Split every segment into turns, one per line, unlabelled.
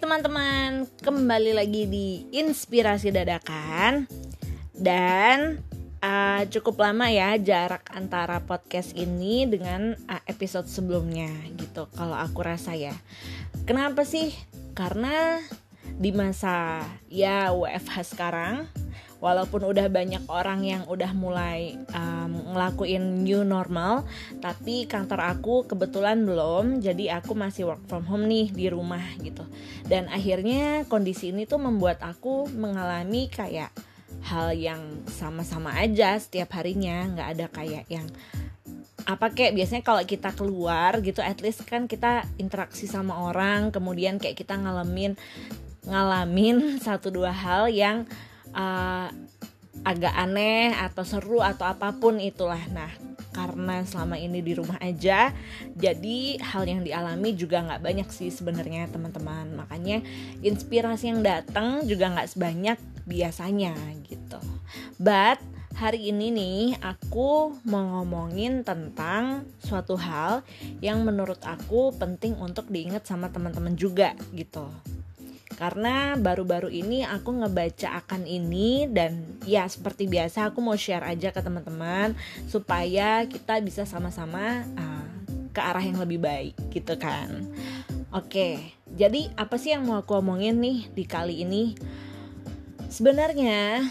teman-teman, kembali lagi di Inspirasi Dadakan Dan uh, cukup lama ya jarak antara podcast ini dengan uh, episode sebelumnya gitu Kalau aku rasa ya Kenapa sih? Karena di masa ya WFH sekarang walaupun udah banyak orang yang udah mulai um, ngelakuin new normal tapi kantor aku kebetulan belum jadi aku masih work from home nih di rumah gitu. Dan akhirnya kondisi ini tuh membuat aku mengalami kayak hal yang sama-sama aja setiap harinya nggak ada kayak yang apa kayak biasanya kalau kita keluar gitu at least kan kita interaksi sama orang kemudian kayak kita ngalamin ngalamin satu dua hal yang uh, agak aneh atau seru atau apa pun itulah. Nah karena selama ini di rumah aja jadi hal yang dialami juga nggak banyak sih sebenarnya teman-teman. Makanya inspirasi yang datang juga nggak sebanyak biasanya gitu. But hari ini nih aku mau ngomongin tentang suatu hal yang menurut aku penting untuk diingat sama teman-teman juga gitu karena baru-baru ini aku ngebaca akan ini dan ya seperti biasa aku mau share aja ke teman-teman supaya kita bisa sama-sama uh, ke arah yang lebih baik gitu kan. Oke, jadi apa sih yang mau aku omongin nih di kali ini? Sebenarnya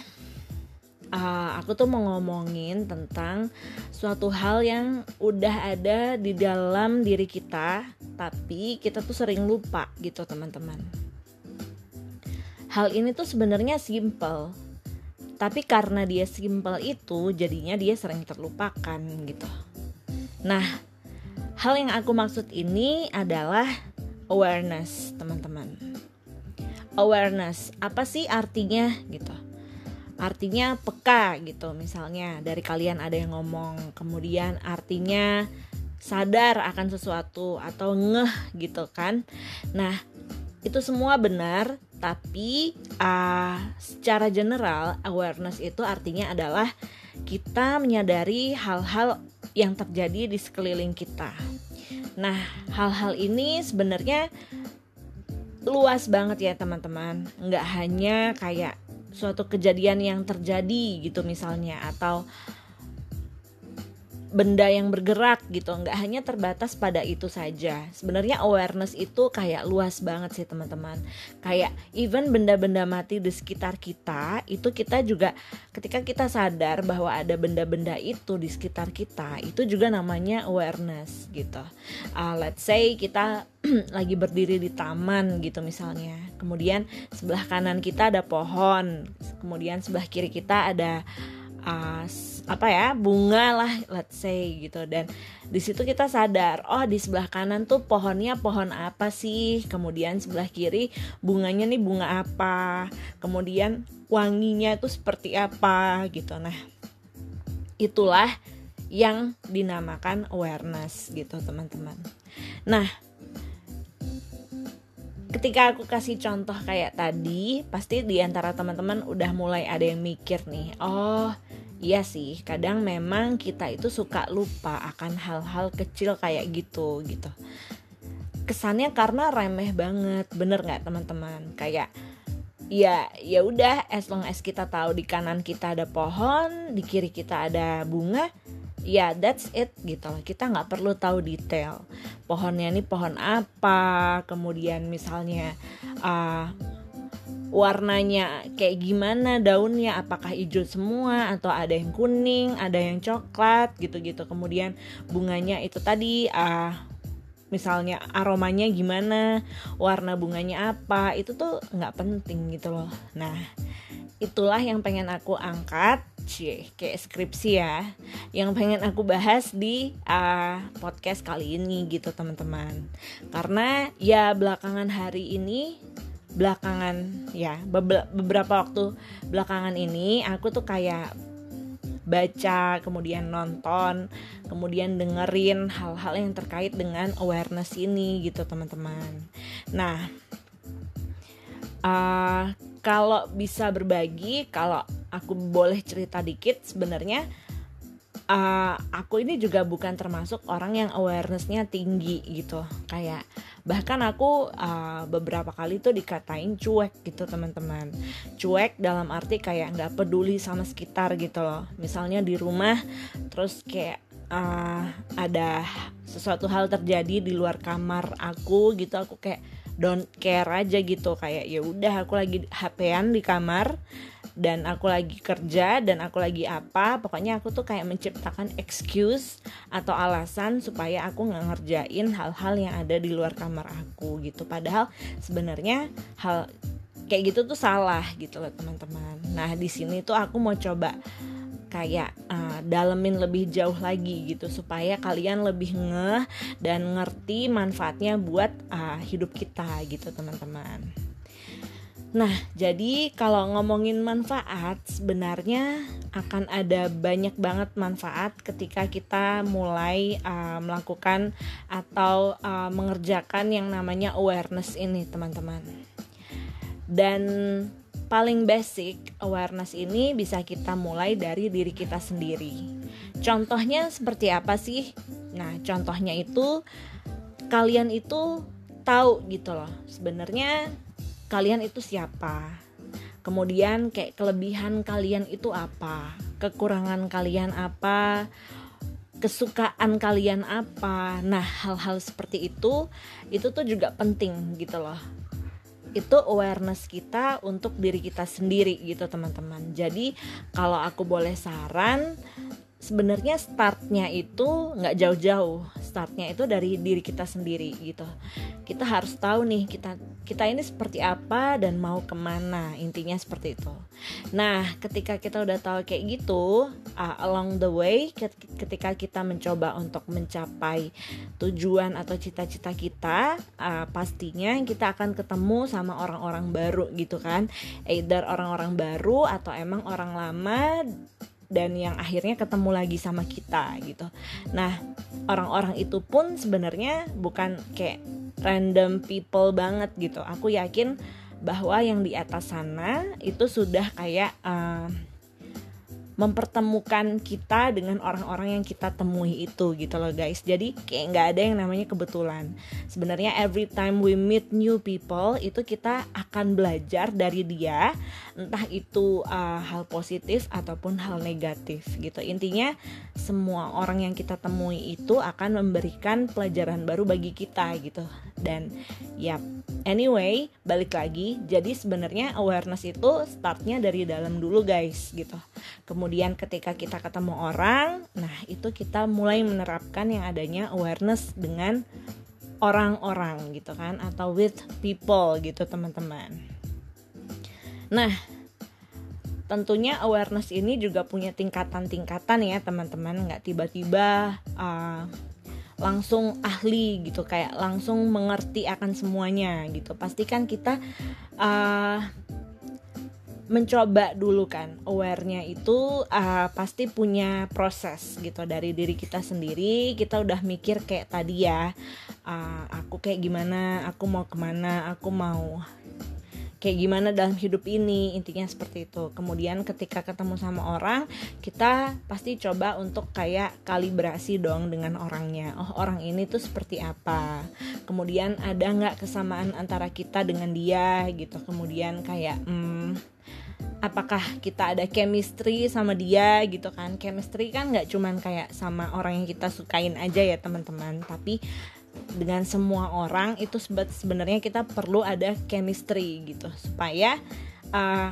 uh, aku tuh mau ngomongin tentang suatu hal yang udah ada di dalam diri kita, tapi kita tuh sering lupa gitu teman-teman hal ini tuh sebenarnya simple. Tapi karena dia simple itu jadinya dia sering terlupakan gitu. Nah hal yang aku maksud ini adalah awareness teman-teman. Awareness apa sih artinya gitu? Artinya peka gitu misalnya. Dari kalian ada yang ngomong kemudian artinya sadar akan sesuatu atau ngeh gitu kan? Nah itu semua benar tapi uh, secara general awareness itu artinya adalah kita menyadari hal-hal yang terjadi di sekeliling kita. Nah, hal-hal ini sebenarnya luas banget ya teman-teman. Nggak hanya kayak suatu kejadian yang terjadi gitu misalnya atau benda yang bergerak gitu. Nggak hanya terbatas pada itu saja. Sebenarnya awareness itu kayak luas banget sih teman-teman. Kayak even benda-benda mati di sekitar kita itu kita juga ketika kita sadar bahwa ada benda-benda itu di sekitar kita itu juga namanya awareness gitu. Uh, let's say kita lagi berdiri di taman gitu misalnya. Kemudian sebelah kanan kita ada pohon kemudian sebelah kiri kita ada uh, apa ya bunga lah let's say gitu. Dan di situ kita sadar oh di sebelah kanan tuh pohonnya pohon apa sih? Kemudian sebelah kiri bunganya nih bunga apa? Kemudian wanginya itu seperti apa? Gitu. Nah itulah yang dinamakan awareness gitu teman-teman. Nah ketika aku kasih contoh kayak tadi, pasti di antara teman-teman udah mulai ada yang mikir nih, oh iya sih, kadang memang kita itu suka lupa akan hal-hal kecil kayak gitu gitu. Kesannya karena remeh banget, bener nggak teman-teman? Kayak ya ya udah, as long as kita tahu di kanan kita ada pohon, di kiri kita ada bunga, ya that's it gitu loh kita nggak perlu tahu detail pohonnya ini pohon apa kemudian misalnya uh, warnanya kayak gimana daunnya apakah hijau semua atau ada yang kuning ada yang coklat gitu-gitu. Kemudian bunganya itu tadi uh, misalnya aromanya gimana warna bunganya apa itu tuh nggak penting gitu loh. Nah itulah yang pengen aku angkat cie kayak skripsi ya yang pengen aku bahas di uh, podcast kali ini gitu teman-teman. Karena ya belakangan hari ini belakangan ya beberapa waktu belakangan ini aku tuh kayak baca kemudian nonton kemudian dengerin hal-hal yang terkait dengan awareness ini gitu teman-teman. Nah uh, kalau bisa berbagi kalau aku boleh cerita dikit sebenarnya uh, aku ini juga bukan termasuk orang yang awarenessnya tinggi gitu. Kayak bahkan aku uh, beberapa kali tuh dikatain cuek gitu teman-teman. Cuek dalam arti kayak nggak peduli sama sekitar gitu loh. Misalnya di rumah terus kayak uh, ada sesuatu hal terjadi di luar kamar aku gitu aku kayak don't care aja gitu. Kayak ya udah aku lagi HP-an di kamar dan aku lagi kerja dan aku lagi apa pokoknya aku tuh kayak menciptakan excuse atau alasan supaya aku nggak ngerjain hal-hal yang ada di luar kamar aku gitu padahal sebenarnya hal kayak gitu tuh salah gitu loh teman-teman nah di sini tuh aku mau coba kayak uh, dalemin lebih jauh lagi gitu supaya kalian lebih ngeh dan ngerti manfaatnya buat uh, hidup kita gitu teman-teman. Nah, jadi kalau ngomongin manfaat, sebenarnya akan ada banyak banget manfaat ketika kita mulai uh, melakukan atau uh, mengerjakan yang namanya awareness ini, teman-teman. Dan paling basic awareness ini bisa kita mulai dari diri kita sendiri. Contohnya seperti apa sih? Nah, contohnya itu kalian itu tahu gitu loh. Sebenarnya kalian itu siapa? Kemudian kayak kelebihan kalian itu apa? Kekurangan kalian apa? Kesukaan kalian apa? Nah, hal-hal seperti itu itu tuh juga penting gitu loh itu awareness kita untuk diri kita sendiri gitu teman-teman jadi kalau aku boleh saran sebenarnya startnya itu nggak jauh-jauh startnya itu dari diri kita sendiri gitu. Kita harus tahu nih kita kita ini seperti apa dan mau ke mana intinya seperti itu. Nah ketika kita udah tahu kayak gitu uh, along the way ketika kita mencoba untuk mencapai tujuan atau cita-cita kita uh, pastinya kita akan ketemu sama orang-orang baru gitu kan. Either orang-orang baru atau emang orang lama dan yang akhirnya ketemu lagi sama kita gitu. Nah, orang-orang itu pun sebenarnya bukan kayak random people banget gitu. Aku yakin bahwa yang di atas sana itu sudah kayak uh, mempertemukan kita dengan orang-orang yang kita temui itu gitu loh guys. Jadi kayak nggak ada yang namanya kebetulan. Sebenarnya every time we meet new people itu kita akan belajar dari dia entah itu uh, hal positif ataupun hal negatif gitu. Intinya semua orang yang kita temui itu akan memberikan pelajaran baru bagi kita gitu. Dan ya anyway balik lagi. Jadi sebenarnya awareness itu startnya dari dalam dulu guys gitu. Kemudian ketika kita ketemu orang nah itu kita mulai menerapkan yang adanya awareness dengan orang-orang gitu kan atau with people gitu teman-teman. Nah tentunya awareness ini juga punya tingkatan-tingkatan ya teman-teman. Nggak tiba-tiba uh, langsung ahli gitu kayak langsung mengerti akan semuanya gitu. Pastikan kita uh, mencoba dulu kan awarenya itu uh, pasti punya proses gitu dari diri kita sendiri. Kita udah mikir kayak tadi ya uh, aku kayak gimana aku mau ke mana aku mau kayak gimana dalam hidup ini intinya seperti itu. Kemudian ketika ketemu sama orang kita pasti coba untuk kayak kalibrasi dong dengan orangnya. Oh orang ini tuh seperti apa? Kemudian ada nggak kesamaan antara kita dengan dia gitu. Kemudian kayak hmm, apakah kita ada chemistry sama dia gitu kan? Chemistry kan nggak cuman kayak sama orang yang kita sukain aja ya teman-teman. Tapi dengan semua orang itu sebenarnya kita perlu ada chemistry gitu supaya uh,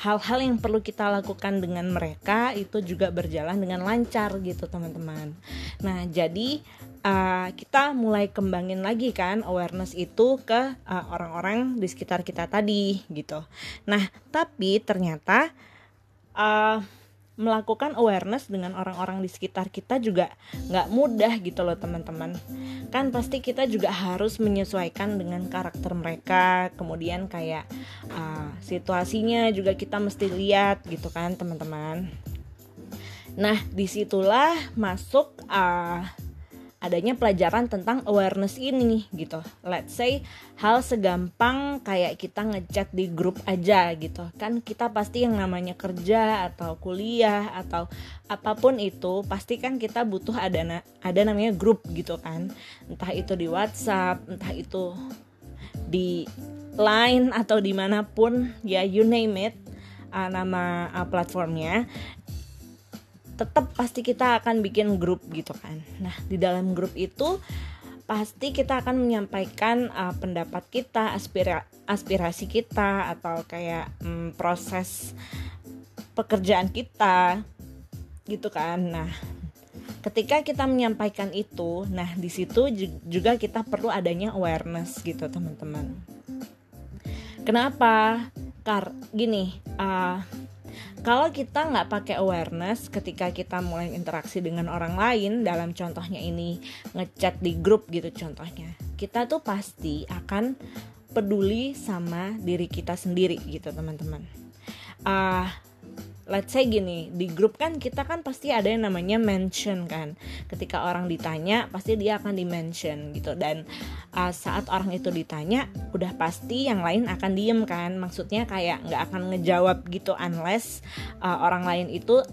hal-hal yang perlu kita lakukan dengan mereka itu juga berjalan dengan lancar gitu teman-teman. Nah jadi uh, kita mulai kembangin lagi kan awareness itu ke uh, orang-orang di sekitar kita tadi gitu. Nah tapi ternyata uh, melakukan awareness dengan orang-orang di sekitar kita juga nggak mudah gitu loh teman-teman. Kan pasti kita juga harus menyesuaikan dengan karakter mereka kemudian kayak uh, situasinya juga kita mesti lihat gitu kan teman-teman. Nah di situlah masuk uh, adanya pelajaran tentang awareness ini gitu. Let's say hal segampang kayak kita ngechat di grup aja gitu. Kan kita pasti yang namanya kerja atau kuliah atau apa pun itu pasti kan kita butuh ada ada namanya grup gitu kan. Entah itu di WhatsApp, entah itu di Line atau di mana pun ya you name it uh, nama uh, platformnya tetap pasti kita akan bikin grup gitu kan. Nah, di dalam grup itu pasti kita akan menyampaikan uh, pendapat kita, aspira aspirasi kita atau kayak um, proses pekerjaan kita gitu kan. Nah, ketika kita menyampaikan itu, nah di situ juga kita perlu adanya awareness gitu, teman-teman. Kenapa? Kar gini, uh, kalau kita nggak pakai awareness ketika kita mulai interaksi dengan orang lain dalam contohnya ini ngechat di grup gitu contohnya kita tuh pasti akan peduli sama diri kita sendiri gitu teman-teman. Uh, let's say gini di grup kan kita kan pasti ada yang namanya mention kan. Ketika orang ditanya pasti dia akan di mention gitu. Dan uh, saat orang itu ditanya udah pasti yang lain akan diem kan. Maksudnya kayak nggak akan ngejawab gitu unless uh, orang lain itu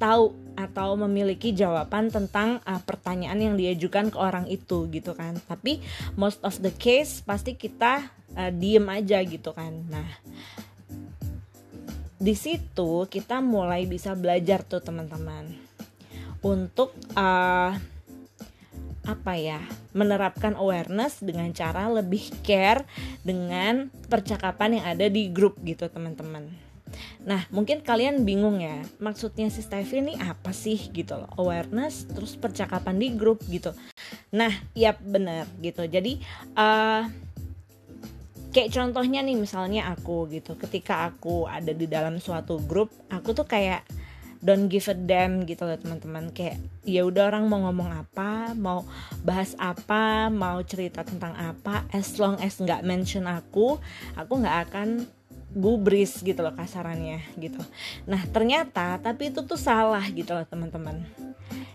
tahu atau memiliki jawaban tentang uh, pertanyaan yang diajukan ke orang itu gitu kan. Tapi most of the case pasti kita uh, diem aja gitu kan. Nah di situ kita mulai bisa belajar tuh teman-teman untuk uh, apa ya menerapkan awareness dengan cara lebih care dengan percakapan yang ada di grup gitu teman-teman. Nah mungkin kalian bingung ya maksudnya si Steffi ini apa sih gitu loh awareness terus percakapan di grup gitu. Nah ya benar gitu jadi uh, kayak contohnya nih misalnya aku gitu. Ketika aku ada di dalam suatu grup aku tuh kayak don't give a damn gitu loh teman-teman. Kayak ya udah orang mau ngomong apa mau bahas apa mau cerita tentang apa as long as nggak mention aku aku nggak akan gubris gitu loh kasarannya gitu. Nah ternyata tapi itu tuh salah gitu loh teman-teman.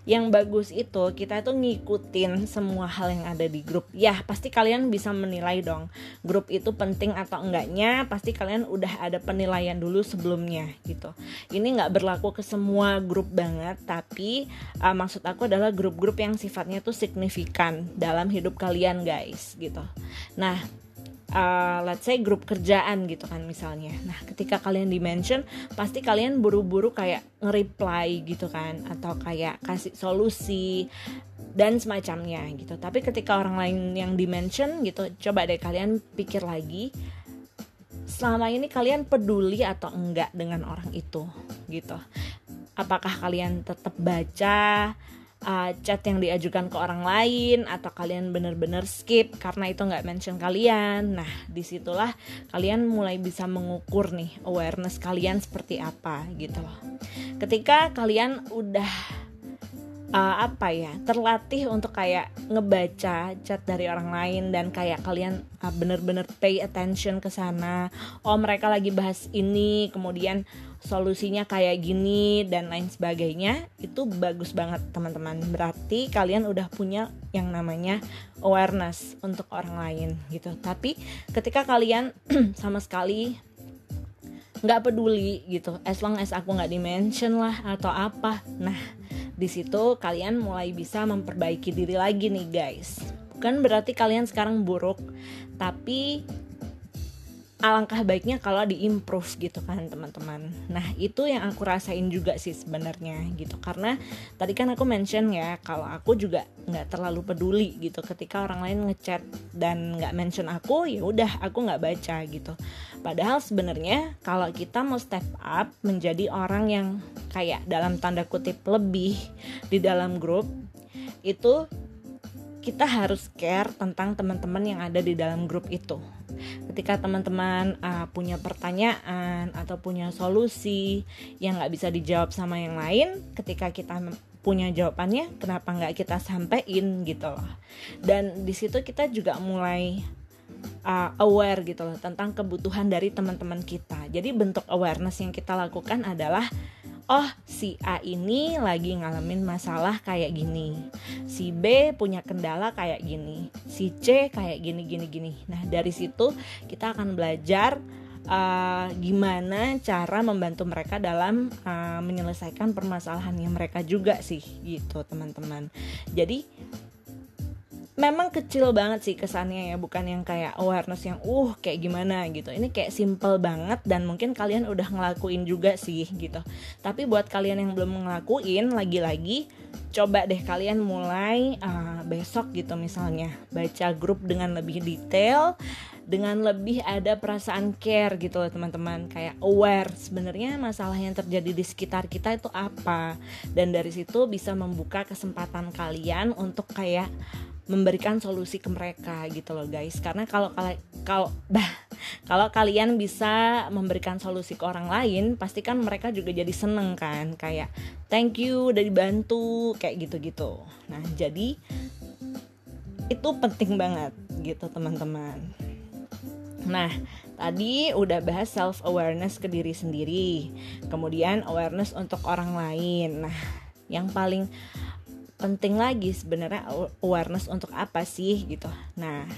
Yang bagus itu kita tuh ngikutin semua hal yang ada di grup. Ya pasti kalian bisa menilai dong grup itu penting atau enggaknya pasti kalian udah ada penilaian dulu sebelumnya gitu. Ini nggak berlaku ke semua grup banget tapi uh, maksud aku adalah grup-grup yang sifatnya tuh signifikan dalam hidup kalian guys gitu. Nah uh, let's say grup kerjaan gitu kan misalnya. Nah, ketika kalian di mention, pasti kalian buru-buru kayak nge-reply gitu kan atau kayak kasih solusi dan semacamnya gitu. Tapi ketika orang lain yang di mention gitu, coba deh kalian pikir lagi selama ini kalian peduli atau enggak dengan orang itu gitu. Apakah kalian tetap baca uh, chat yang diajukan ke orang lain atau kalian bener-bener skip karena itu nggak mention kalian. Nah di situlah kalian mulai bisa mengukur nih awareness kalian seperti apa gitu loh. Ketika kalian udah uh, apa ya terlatih untuk kayak ngebaca chat dari orang lain dan kayak kalian uh, bener-bener pay attention ke sana oh mereka lagi bahas ini kemudian solusinya kayak gini dan lain sebagainya itu bagus banget teman-teman. Berarti kalian udah punya yang namanya awareness untuk orang lain gitu. Tapi ketika kalian sama sekali nggak peduli gitu as long as aku nggak dimention lah atau apa nah di situ kalian mulai bisa memperbaiki diri lagi nih guys. Bukan berarti kalian sekarang buruk tapi alangkah baiknya kalau diimprove gitu kan teman-teman. Nah itu yang aku rasain juga sih sebenarnya gitu. Karena tadi kan aku mention ya kalau aku juga nggak terlalu peduli gitu. Ketika orang lain ngechat dan nggak mention aku ya udah aku nggak baca gitu. Padahal sebenarnya kalau kita mau step up menjadi orang yang kayak dalam tanda kutip lebih di dalam grup itu kita harus care tentang teman-teman yang ada di dalam grup itu. Ketika teman-teman uh, punya pertanyaan atau punya solusi yang nggak bisa dijawab sama yang lain ketika kita punya jawabannya kenapa nggak kita sampaikan gitu loh. Dan di situ kita juga mulai uh, aware gitu loh tentang kebutuhan dari teman-teman kita. Jadi bentuk awareness yang kita lakukan adalah oh si A ini lagi ngalamin masalah kayak gini. Si B punya kendala kayak gini. Si C kayak gini gini gini. Nah dari situ kita akan belajar uh, gimana cara membantu mereka dalam uh, menyelesaikan permasalahannya mereka juga sih gitu teman-teman. Jadi memang kecil banget sih kesannya ya bukan yang kayak awareness yang uh kayak gimana gitu. Ini kayak simple banget dan mungkin kalian udah ngelakuin juga sih gitu. Tapi buat kalian yang belum ngelakuin lagi-lagi coba deh kalian mulai uh, besok gitu misalnya. Baca grup dengan lebih detail dengan lebih ada perasaan care gitu loh teman-teman. Kayak aware sebenarnya masalah yang terjadi di sekitar kita itu apa? Dan dari situ bisa membuka kesempatan kalian untuk kayak memberikan solusi ke mereka gitu loh guys. Karena kalau kalau kalau kalian bisa memberikan solusi ke orang lain pasti kan mereka juga jadi seneng kan. Kayak thank you udah dibantu kayak gitu-gitu. Nah jadi itu penting banget gitu teman-teman. Nah tadi udah bahas self awareness ke diri sendiri kemudian awareness untuk orang lain. Nah yang paling penting lagi sebenarnya awareness untuk apa sih gitu. Nah,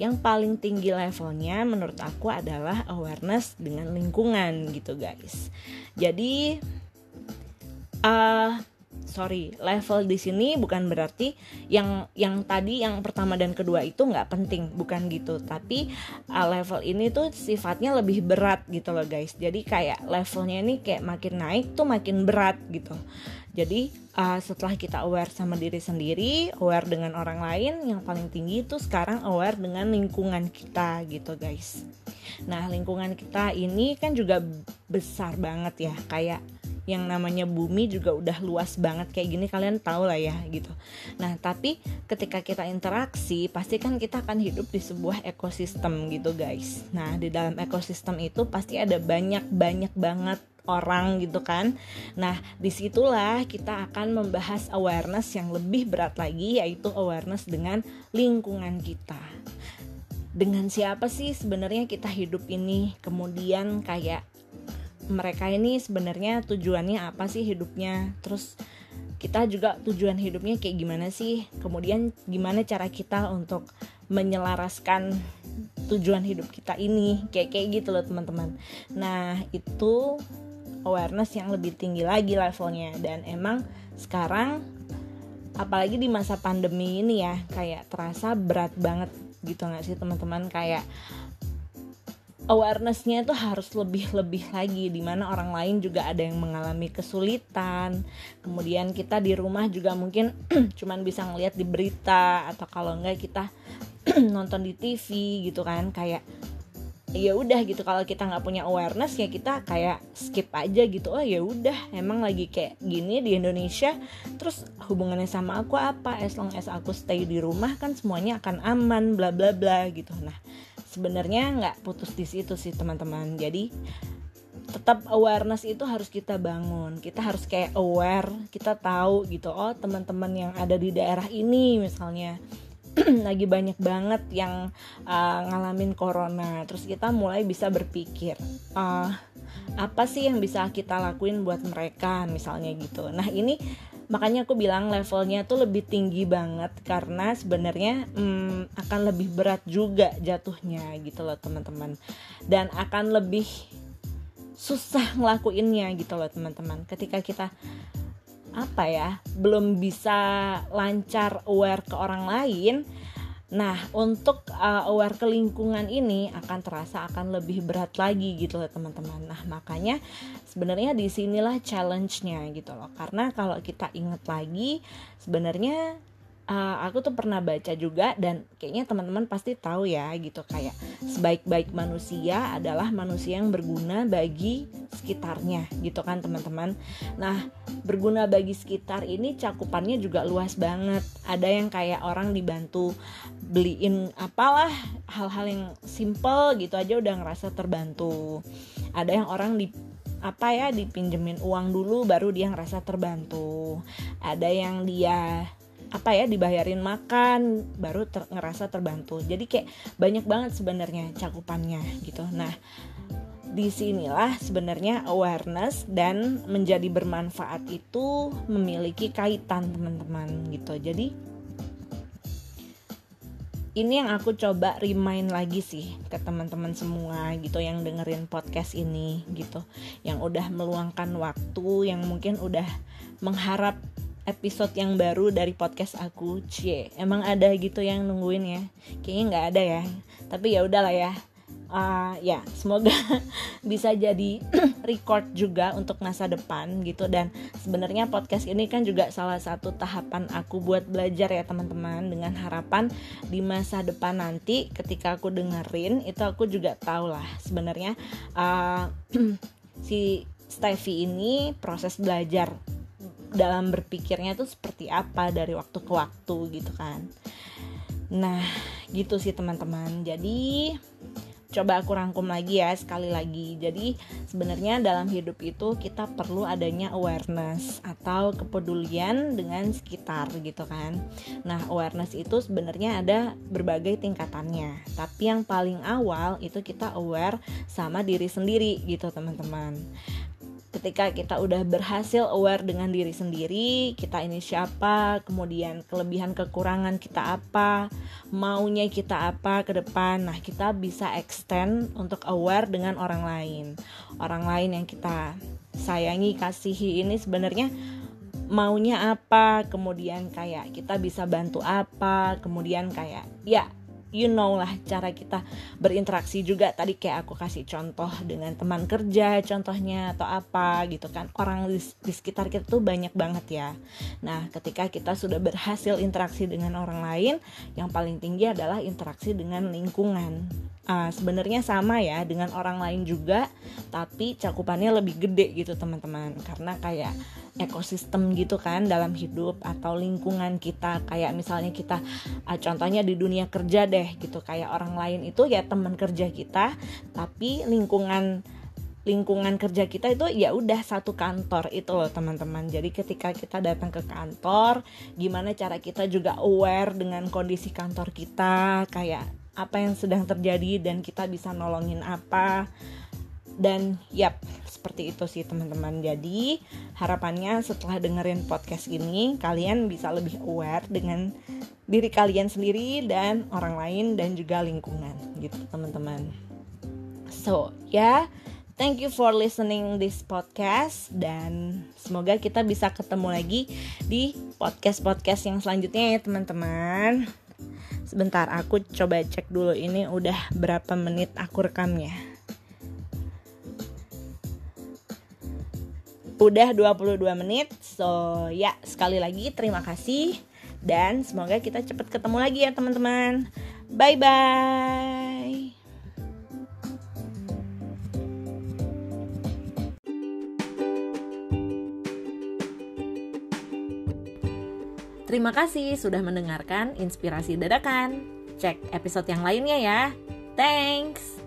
yang paling tinggi levelnya menurut aku adalah awareness dengan lingkungan gitu guys. Jadi uh, sorry level di sini bukan berarti yang yang tadi yang pertama dan kedua itu nggak penting bukan gitu. Tapi uh, level ini tuh sifatnya lebih berat gitu loh guys. Jadi kayak levelnya ini kayak makin naik tuh makin berat gitu. Jadi uh, setelah kita aware sama diri sendiri, aware dengan orang lain, yang paling tinggi itu sekarang aware dengan lingkungan kita gitu guys. Nah lingkungan kita ini kan juga besar banget ya, kayak yang namanya bumi juga udah luas banget kayak gini kalian tahu lah ya gitu. Nah tapi ketika kita interaksi pasti kan kita akan hidup di sebuah ekosistem gitu guys. Nah di dalam ekosistem itu pasti ada banyak banyak banget orang gitu kan. Nah di situlah kita akan membahas awareness yang lebih berat lagi yaitu awareness dengan lingkungan kita dengan siapa sih sebenarnya kita hidup ini kemudian kayak mereka ini sebenarnya tujuannya apa sih hidupnya? Terus kita juga tujuan hidupnya kayak gimana sih? Kemudian gimana cara kita untuk menyelaraskan tujuan hidup kita ini? Kayak kayak gitu loh teman-teman. Nah itu awareness yang lebih tinggi lagi levelnya. Dan emang sekarang apalagi di masa pandemi ini ya kayak terasa berat banget gitu nggak sih teman-teman? Kayak awarenessnya itu harus lebih-lebih lagi di mana orang lain juga ada yang mengalami kesulitan. Kemudian kita di rumah juga mungkin cuman bisa ngeliat di berita atau kalau enggak kita nonton di TV gitu kan kayak ya udah gitu. Kalau kita nggak punya awareness ya kita kayak skip aja gitu. Oh ya udah emang lagi kayak gini di Indonesia terus hubungannya sama aku apa? As long as aku stay di rumah kan semuanya akan aman bla bla bla gitu. Nah sebenarnya nggak putus di situ sih teman-teman. Jadi tetap awareness itu harus kita bangun. Kita harus kayak aware kita tahu gitu oh teman-teman yang ada di daerah ini misalnya lagi banyak banget yang uh, ngalamin corona. Terus kita mulai bisa berpikir uh, apa sih yang bisa kita lakuin buat mereka misalnya gitu. Nah ini makanya aku bilang levelnya tuh lebih tinggi banget karena sebenarnya hmm, akan lebih berat juga jatuhnya gitu loh teman-teman. Dan akan lebih susah ngelakuinnya gitu loh teman-teman. Ketika kita apa ya belum bisa lancar aware ke orang lain Nah, untuk uh, aware ke lingkungan ini akan terasa akan lebih berat lagi gitu loh teman-teman. Nah, makanya sebenarnya di sinilah challenge-nya gitu loh. Karena kalau kita ingat lagi, sebenarnya uh, aku tuh pernah baca juga dan kayaknya teman-teman pasti tahu ya gitu kayak sebaik-baik manusia adalah manusia yang berguna bagi sekitarnya gitu kan teman-teman. Nah, berguna bagi sekitar ini cakupannya juga luas banget. Ada yang kayak orang dibantu beliin apalah hal-hal yang simple gitu aja udah ngerasa terbantu. Ada yang orang di apa ya dipinjemin uang dulu baru dia ngerasa terbantu. Ada yang dia apa ya dibayarin makan baru ter, ngerasa terbantu. Jadi kayak banyak banget sebenarnya cakupannya gitu. Nah di sinilah sebenarnya awareness dan menjadi bermanfaat itu memiliki kaitan teman-teman gitu. Jadi ini yang aku coba remind lagi sih ke teman-teman semua gitu yang dengerin podcast ini gitu. Yang udah meluangkan waktu yang mungkin udah mengharap episode yang baru dari podcast aku cie. Emang ada gitu yang nungguin ya? Kayaknya nggak ada ya. Tapi ya udahlah ya. Uh, ya semoga bisa jadi record juga untuk masa depan gitu. Dan sebenarnya podcast ini kan juga salah satu tahapan aku buat belajar ya teman-teman. Dengan harapan di masa depan nanti ketika aku dengerin itu aku juga tahu lah sebenarnya uh, si Steffi ini proses belajar dalam berpikirnya tuh seperti apa dari waktu ke waktu gitu kan nah gitu sih teman-teman jadi coba aku rangkum lagi ya sekali lagi. Jadi sebenarnya dalam hidup itu kita perlu adanya awareness atau kepedulian dengan sekitar gitu kan. Nah, awareness itu sebenarnya ada berbagai tingkatannya. Tapi yang paling awal itu kita aware sama diri sendiri gitu, teman-teman ketika kita udah berhasil aware dengan diri sendiri, kita ini siapa, kemudian kelebihan kekurangan kita apa, maunya kita apa ke depan. Nah, kita bisa extend untuk aware dengan orang lain. Orang lain yang kita sayangi, kasihi ini sebenarnya maunya apa, kemudian kayak kita bisa bantu apa, kemudian kayak ya you know lah cara kita berinteraksi juga. Tadi kayak aku kasih contoh dengan teman kerja contohnya atau apa gitu kan. Orang di, di sekitar kita tuh banyak banget ya. Nah ketika kita sudah berhasil interaksi dengan orang lain yang paling tinggi adalah interaksi dengan lingkungan uh, sebenarnya sama ya dengan orang lain juga tapi cakupannya lebih gede gitu teman-teman. Karena kayak ekosistem gitu kan dalam hidup atau lingkungan kita. Kayak misalnya kita uh, contohnya di dunia kerja deh gitu. Kayak orang lain itu ya teman kerja kita tapi lingkungan lingkungan kerja kita itu ya udah satu kantor itu loh teman-teman. Jadi ketika kita datang ke kantor gimana cara kita juga aware dengan kondisi kantor kita. Kayak apa yang sedang terjadi dan kita bisa nolongin apa. Dan yap seperti itu sih teman-teman. Jadi harapannya setelah dengerin podcast ini kalian bisa lebih aware dengan diri kalian sendiri dan orang lain dan juga lingkungan gitu teman-teman. So ya yeah, thank you for listening this podcast dan semoga kita bisa ketemu lagi di podcast-podcast yang selanjutnya ya teman-teman sebentar aku coba cek dulu ini udah berapa menit aku rekamnya. Udah 22 menit so ya sekali lagi terima kasih dan semoga kita cepat ketemu lagi ya teman-teman. Bye bye Terima kasih sudah mendengarkan inspirasi dadakan. Cek episode yang lainnya ya. Thanks.